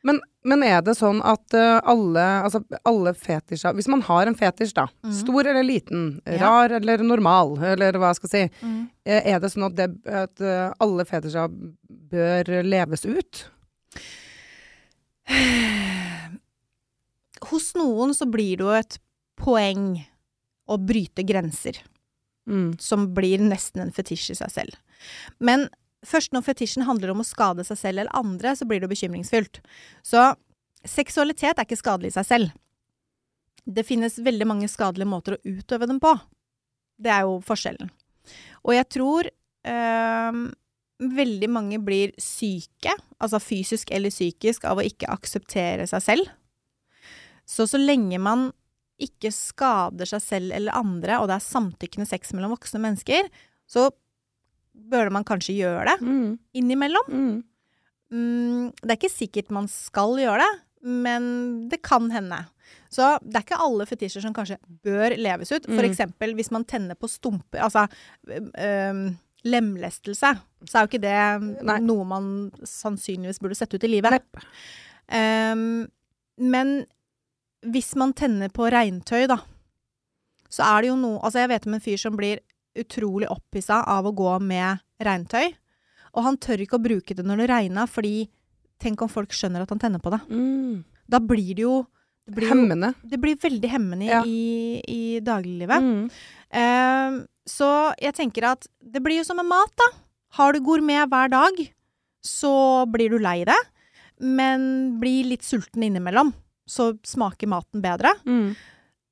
Men, men er det sånn at eh, alle, altså alle fetisjer Hvis man har en fetisj, da, Mm. stor eller liten, Ja. rar eller normal, eller hva jeg skal si, Mm. eh, er det sånn at, det, at eh, alle fetisjer bør leves ut? Hos noen så blir det jo et poeng å bryte grenser. Mm. som blir nesten en fetisj i seg selv. Men først når fetisjen handler om å skade seg selv eller andre, så blir det bekymringsfullt. Så seksualitet er ikke skadelig i seg selv. Det finnes veldig mange skadelige måter å utøve den på. Det er jo forskjellen. Og jeg tror øh, veldig mange blir syke, altså fysisk eller psykisk, av å ikke akseptere seg selv. Så så lenge man ikke skader seg selv eller andre, og det er samtykkende sex mellom voksne mennesker, så bør man kanskje gjøre det Mm. innimellom. Mm. Mm, det er ikke sikkert man skal gjøre det, men det kan hende. Så det er ikke alle fetisjer som kanskje bør leves ut. For Mm. eksempel hvis man tenner på stumper, altså ø- ø, lemlestelse, så er jo ikke det Nei. noe man sannsynligvis burde sette ut i livet. Ehm, men hvis man tenner på regntøy, da, så er det jo noe Altså, jeg vet om en fyr som blir utrolig opphissa av å gå med regntøy. Og han tør ikke å bruke det når det regner, fordi tenk om folk skjønner at han tenner på det. Mm. da blir det jo det blir, jo, Hemmende. det blir veldig hemmende Ja. i, i dagliglivet. Mm. Eh, så jeg tenker at det blir jo som med mat, da. Har du gourmet hver dag, så blir du lei det. Men blir litt sulten innimellom, så smaker maten bedre. Mm.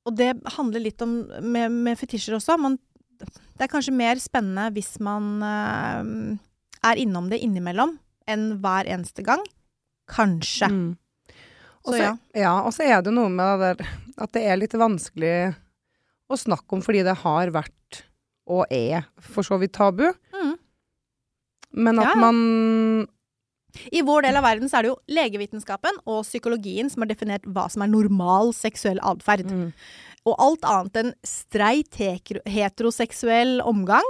Og det handler litt om med, med fetisjer også. Man, det er kanskje mer spennende hvis man uh, er innom det innimellom enn hver eneste gang. Kanskje. Mm. Også, Så ja. ja, og så er det noe med det der at det er litt vanskelig å snakke om fordi det har vært og er for så vidt tabu. Mm. Men at ja. man I vår del av verden så er det jo legevitenskapen og psykologien som har definert hva som er normal seksuell atferd. mm. Og alt annet enn streit heteroseksuell omgang,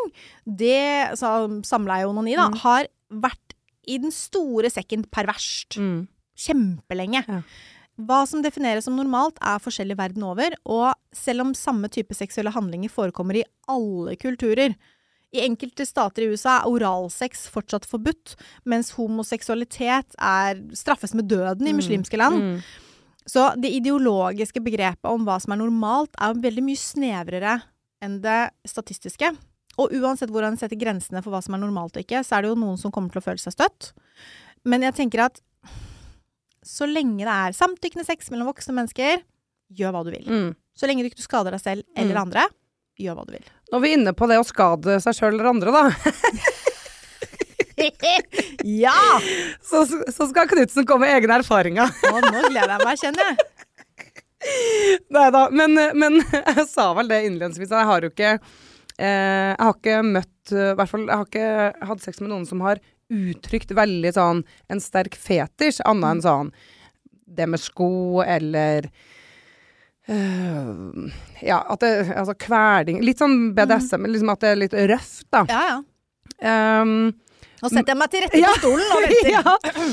det, samleie og onani, da, Mm. har vært i den store sekken perverst. Mm. Kjempelenge. Ja. Hva som defineres som normalt, er forskjellig verden over, og selv om samme type seksuelle handlinger forekommer i alle kulturer I enkelte stater i USA er oralsex fortsatt forbudt, mens homoseksualitet er straffes med døden i Mm. muslimske land. Mm. Så det ideologiske begrepet om hva som er normalt, er veldig mye snevrere enn det statistiske. Og uansett hvor en setter grensene for hva som er normalt og ikke, så er det jo noen som kommer til å føle seg støtt. Men jeg tenker at så lenge det er samtykkende sex mellom voksne mennesker, gjør hva du vil. Mm. Så lenge du ikke skader deg selv eller Mm. andre, gjør hva du vil. Nå er inne på det å skade seg sjøl eller andre, da. ja! Så, så skal Knutsen komme med egne erfaringer. Å, nå gleder jeg meg, kjenner jeg. Nei da. Men, men jeg sa vel det innledningsvis. Jeg har jo ikke eh, Jeg har ikke møtt eh, I hvert fall jeg har ikke hatt sex med noen som har uttrykt veldig sånn en sterk fetisj, annet enn sånn det med sko eller eh, Ja, at det Altså kveling Litt sånn BDSM, liksom at det er litt røft, da. Ja, ja. Um, Nå setter jeg meg til rette Ja. på stolen og venter. ja.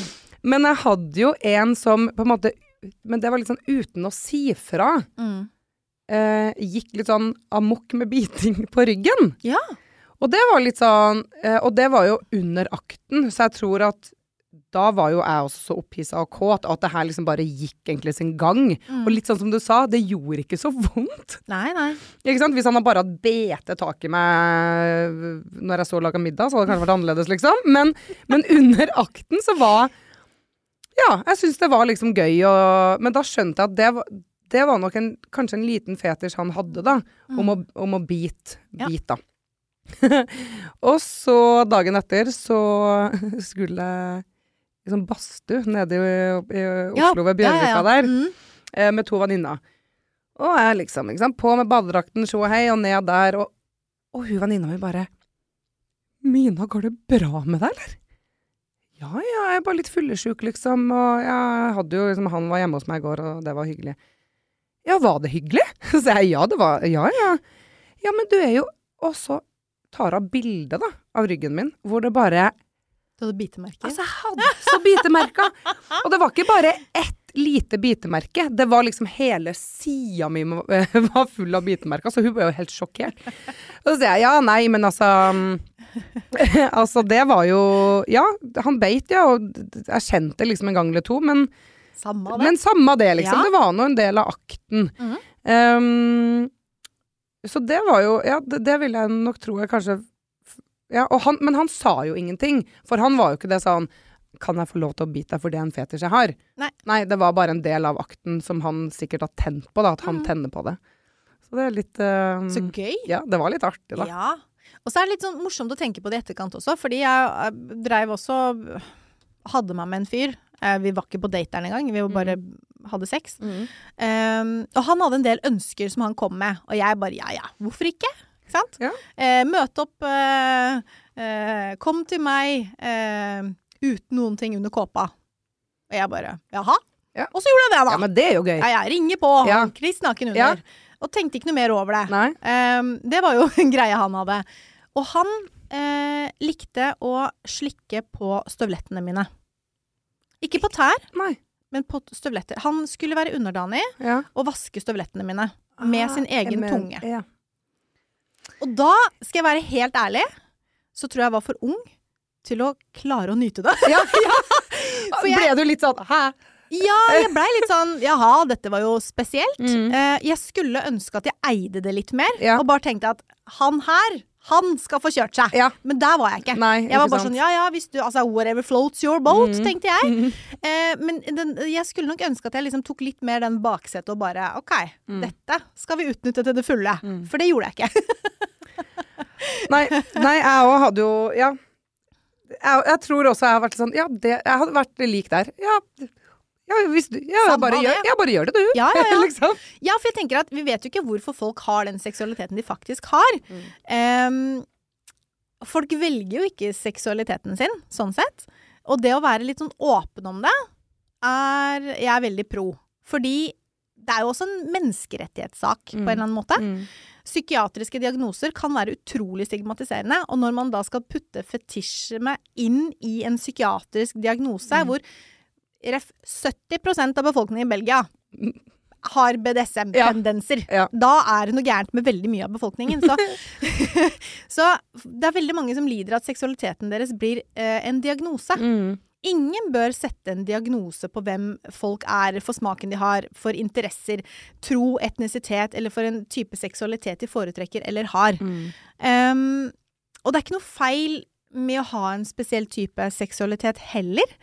Men jeg hadde jo en som på en måte Men det var litt sånn uten å si fra. Mm. Uh, gikk litt sånn amok med biting på ryggen. Ja. Og det var litt sånn uh, Og det var jo under akten, så jeg tror at da var jo jeg også så opphissa og kåt, at det her liksom bare gikk egentlig sin gang. Mm. Og litt sånn som du sa, det gjorde ikke så vondt. Nei, nei. Ikke sant? Hvis han hadde bare hatt bete tak i meg når jeg så laga middag, så hadde det kanskje vært annerledes, liksom. Men, men under akten så var Ja, jeg syns det var liksom gøy, og Men da skjønte jeg at det var, det var nok en, kanskje en liten fetisj han hadde, da. Om å, om å bite. Ja. Bit, da. og så dagen etter så skulle jeg sånn badstue nede i, i Oslo ved Bjørvika der Mm. eh, med to venninner. Og jeg liksom, ikke sant, på med badedrakten, sjå hei, og ned der, og, og hun venninna mi bare Mina, går det bra med deg, eller? Ja, ja, jeg er bare litt fyllesyk, liksom, og jeg hadde jo liksom Han var hjemme hos meg i går, og det var hyggelig. Ja, var det hyggelig? Så jeg ja, det var Ja, ja. Ja, men du er jo Og så tar hun bilde, da, av ryggen min, hvor det bare Du hadde bitemerker? Altså, jeg hadde så bitemerker! Og det var ikke bare ett lite bitemerke. Det var liksom hele sida mi var full av bitemerker, så hun ble jo helt sjokkert. Og så sier jeg ja, nei, men altså mm, Altså, det var jo Ja, han beit, ja, og jeg kjente liksom en gang eller to, men, Samme det. men samme det, liksom. Ja. Det var nå en del av akten. Mhm. Um, så det var jo Ja, det, det vil jeg nok tro jeg kanskje ja, og han, Men han sa jo ingenting, for han var jo ikke det sånn Kan jeg få lov til å bite deg for det en fetisj jeg har? Nei. det var bare en del av akten som han sikkert har tent på, da. At han mm. tenner på det. Så det er litt uh, Så gøy. Ja, det var litt artig, da. Ja. Og så er det litt sånn morsomt å tenke på det i etterkant også, fordi jeg, jeg dreiv også Hadde meg med en fyr. Eh, Vi var ikke på dateren engang, vi var bare hadde sex. Mm. Um, og han hadde en del ønsker som han kom med, og jeg bare ja ja, hvorfor ikke? Ikke sant? Ja. Eh, møte opp eh, eh, Kom til meg eh, uten noen ting under kåpa. Og jeg bare jaha? Ja. Og så gjorde jeg det, da. Ja, men det er jo gøy. Ja, jeg ringer på, Ja. kliss naken Ja. under. Og tenkte ikke noe mer over det. Nei? Ehm, det var jo en greie han hadde. Og han eh, likte å slikke på støvlettene mine. Ikke på tær, Nei. men på støvletter. Han skulle være underdanig Ja. og vaske støvlettene mine med sin egen men- tunge. Ja. Og da, skal jeg være helt ærlig, så tror jeg jeg var for ung til å klare å nyte det. Ja, ja. Jeg- Ble du litt sånn hæ? Ja, jeg blei litt sånn Jaha, dette var jo spesielt. Mm. Eh, jeg skulle ønske at jeg eide det litt mer, Ja. og bare tenkte at han her, han skal få kjørt seg. Ja. Men der var jeg ikke. Nei, jeg var bare sant. sånn ja ja, hvis du Altså whatever floats your boat, Mm. tenkte jeg. Eh, men den, jeg skulle nok ønske at jeg liksom tok litt mer den baksetet og bare OK, Mm. dette skal vi utnytte til det fulle. For det gjorde jeg ikke. Nei, nei jeg òg hadde jo Ja. Jeg, jeg tror også jeg har vært sånn Ja, det, jeg hadde vært lik der. Ja, ja, hvis du, ja bare, gjør, ja bare gjør det, du. Ja, ja, ja. liksom. Ja, for jeg tenker at vi vet jo ikke hvorfor folk har den seksualiteten de faktisk har. Em, folk velger jo ikke seksualiteten sin, sånn sett. Og det å være litt sånn åpen om det, er jeg er veldig pro. Fordi det er jo også en menneskerettighetssak på en eller annen måte. Mm. Psykiatriske diagnoser kan være utrolig stigmatiserende, og når man da skal putte fetisjene inn i en psykiatrisk diagnose, hvor ref 70% av befolkningen i Belgia har BDSM-tendenser, Ja. da er det noe gærent med veldig mye av befolkningen. Så, så det er veldig mange som lider at seksualiteten deres blir eh, en diagnose. Mm. Ingen bør sette en diagnose på hvem folk er, for smaken de har, for interesser, tro, etnisitet, eller for en type seksualitet de foretrekker eller har. Um, og det er ikke noe feil med å ha en spesiell type seksualitet heller.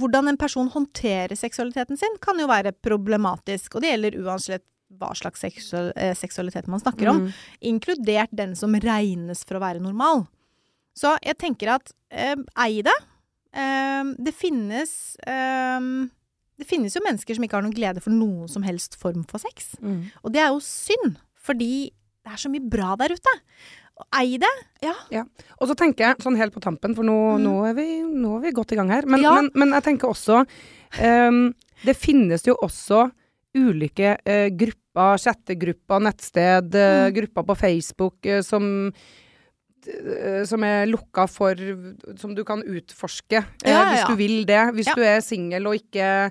Hvordan en person håndterer seksualiteten sin, kan jo være problematisk, og det gjelder uansett hva slags eh, seksualitet man snakker om, inkludert den som regnes for å være normal. Så jeg tenker at eh, ei det. Eh, det finnes eh, Det finnes jo mennesker som ikke har noen glede for noen som helst form for sex. Mm. Og det er jo synd, fordi det er så mye bra der ute. Ei det, ja. Og så tenker jeg, sånn helt på tampen, for nå, nå, er, vi, nå er vi godt i gang her, men, Mm. Ja. men, men jeg tenker også um, Det finnes jo også ulike uh, grupper, chattegrupper, nettsted, Mm. grupper på Facebook uh, som som er lukka for Som du kan utforske ja, Ja, ja, hvis du vil det. Hvis Ja. du er singel og ikke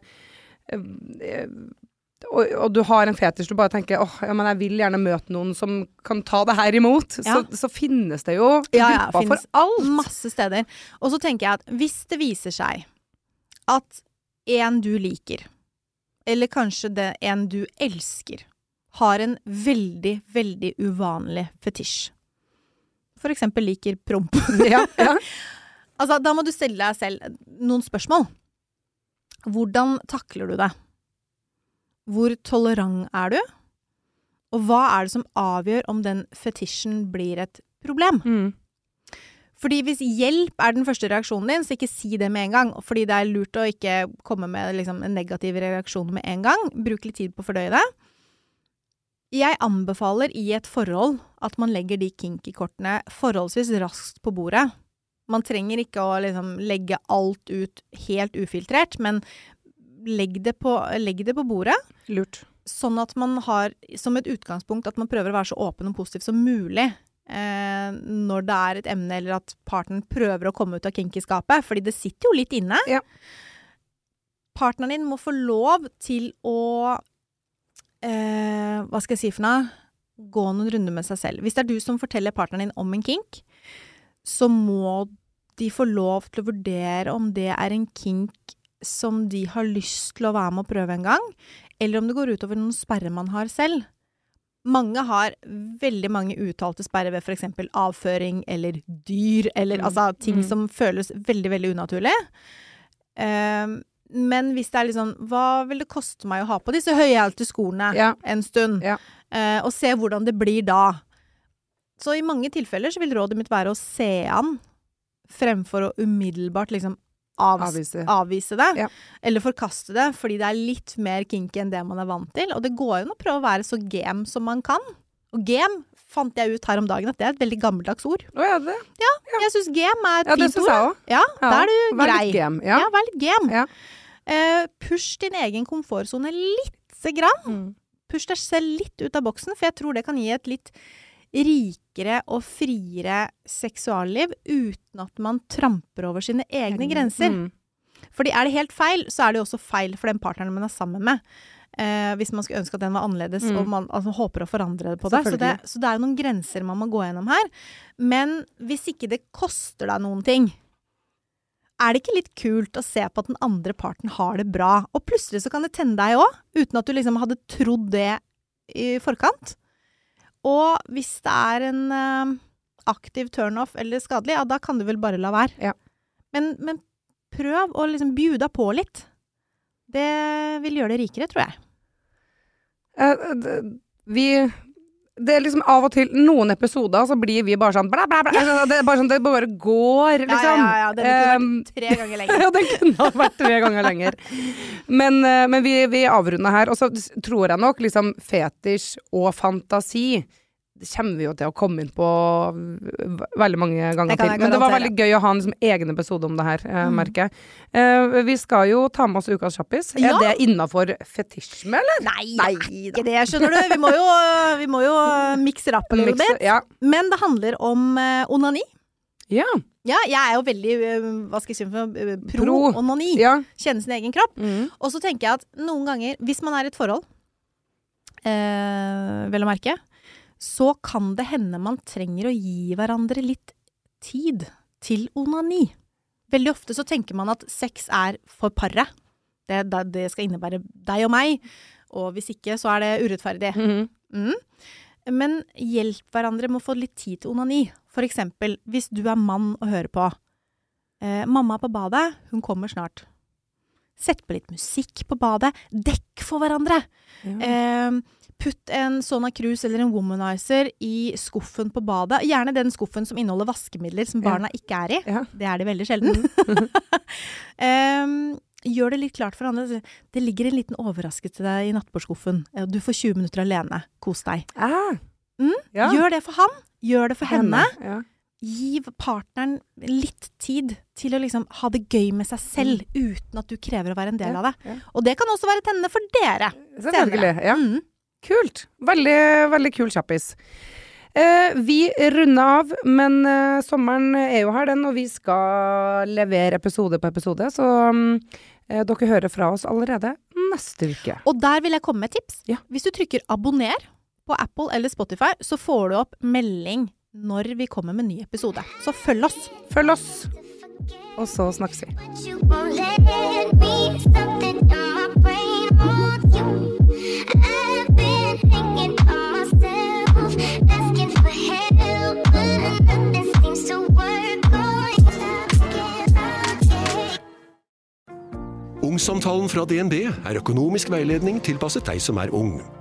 og, og du har en fetisj, du bare tenker åh, ja, men jeg vil gjerne møte noen som kan ta det her imot. Ja. Så, så finnes det jo Ja, ja, grupper for alt. Masse steder. Og så tenker jeg at hvis det viser seg at en du liker, eller kanskje det en du elsker, har en veldig, veldig uvanlig fetisj. For eksempel liker promp. ja, ja. Altså, da må du stille deg selv noen spørsmål. Hvordan takler du det? Hvor tolerant er du? Og hva er det som avgjør om den fetisjen blir et problem? Mm. Fordi hvis hjelp er den første reaksjonen din, så ikke si det med en gang. Fordi det er lurt å ikke komme med liksom, en negativ reaksjon med en gang. Bruk litt tid på å fordøye det. Jeg anbefaler i et forhold at man legger de kinky-kortene forholdsvis raskt på bordet. Man trenger ikke å liksom, legge alt ut helt ufiltrert, men legg det på, legg det på bordet. Lurt. Sånn at man har som et utgangspunkt at man prøver å være så åpen og positiv som mulig. Eh, når det er et emne, eller at partneren prøver å komme ut av kinky-skapet. Fordi det sitter jo litt inne. Ja. Partneren din må få lov til å eh, Hva skal jeg si for noe? Gå noen runder med seg selv. Hvis det er du som forteller partneren din om en kink, så må de få lov til å vurdere om det er en kink som de har lyst til å være med og prøve en gang, eller om det går utover noen sperrer man har selv. Mange har veldig mange uttalte sperrer ved f.eks. avføring eller dyr, eller Mm. altså ting Mm. som føles veldig, veldig unaturlig. Um, men hvis det er litt sånn Hva vil det koste meg å ha på disse høyhælte skoene Ja. en stund? Ja. Uh, og se hvordan det blir da. Så i mange tilfeller så vil rådet mitt være å se an, fremfor å umiddelbart liksom avs Avvise. avvise det. Ja. Eller forkaste det, fordi det er litt mer kinky enn det man er vant til. Og det går jo an å prøve å være så game som man kan. Og game fant jeg ut her om dagen at det er et veldig gammeldags ord. Å ja, det, Jeg syns game er et ja, fint syns ord. jeg òg. Ja, da er du Vær grei. litt game. Ja. Ja, vær litt game. Ja. Eh, push din egen komfortsone lite grann. Mm. Push deg selv litt ut av boksen, for jeg tror det kan gi et litt rikere og friere seksualliv uten at man tramper over sine egne grenser. Mm. Fordi er det helt feil, så er det jo også feil for den partneren man er sammen med. Eh, hvis man skulle ønske at den var annerledes, Mm. og man altså, håper å forandre det på det. Så, det. så det er jo noen grenser man må gå gjennom her. Men hvis ikke det koster deg noen ting, Er det ikke litt kult å se på at den andre parten har det bra, og plutselig så kan det tenne deg òg, uten at du liksom hadde trodd det i forkant? Og hvis det er en uh, aktiv turnoff eller skadelig, ja, da kan du vel bare la være. Ja. Men, men prøv å liksom bjuda på litt. Det vil gjøre det rikere, tror jeg. Uh, vi Det er liksom av og til Noen episoder så blir vi bare sånn bla, bla, bla. Ja. Det er bare sånn Det bare går, liksom. Ja, ja, ja, den kunne Um, vært tre ganger lenger. ja, den kunne ha vært tre ganger lenger. Men, eh, men vi, vi avrunder her. Og så tror jeg nok liksom fetisj og fantasi det kommer vi jo til å komme inn på veldig mange ganger til. Men det var veldig gøy å ha en liksom, egen episode om det her, eh, Mm. merker jeg. Eh, vi skal jo ta med oss ukas kjappis. Ja. Er det innafor fetisjme, eller? Nei, Nei ikke det, skjønner du. Vi må jo, vi må jo mikse det opp little bit. Ja. Men det handler om uh, onani. ja. Ja, jeg er jo veldig eh, hva skal jeg si eh, pro, Pro. onani. ja. Kjenne sin egen kropp. Mm. Og så tenker jeg at noen ganger, hvis man er i et forhold, eh, vel å merke, så kan det hende man trenger å gi hverandre litt tid til onani. Veldig ofte så tenker man at sex er for paret. Det, det, skal innebære deg og meg, og hvis ikke så er det urettferdig. Mhm. Mm. Men hjelp hverandre med å få litt tid til onani. For eksempel, hvis du er mann og hører på. Eh, mamma er på badet, hun kommer snart. Sett på litt musikk på badet. Dekk for hverandre. Ja. Eh, putt en Sona Cruise eller en Womanizer i skuffen på badet. Gjerne den skuffen som inneholder vaskemidler som Ja. barna ikke er i. Ja. Det er de veldig sjelden. eh, gjør det litt klart for andre. Det ligger en liten overraskelse til deg i nattbordskuffen. Du får 20 minutter alene. Kos deg. Ah. Mm, Ja. Gjør det for han. Gjør det for henne. Ja. Gi partneren litt tid til å liksom ha det gøy med seg selv, uten at du krever å være en del Mm. Ja, av det. ja. Og det kan også være tennende for dere. Selvfølgelig. Ja. Mm. Kult. Veldig, veldig kul kjappis. Eh, vi runder av, men eh, sommeren er jo her, den, og vi skal levere episode på episode. Så mm, eh, dere hører fra oss allerede neste uke. Og der vil jeg komme med et tips. Hvis du trykker abonner på Apple eller Spotify, så får du opp melding når vi kommer med ny episode. Så følg oss. Følg oss, og så snakkes vi. Ungsamtalen fra DNB er økonomisk veiledning tilpasset deg som er ung.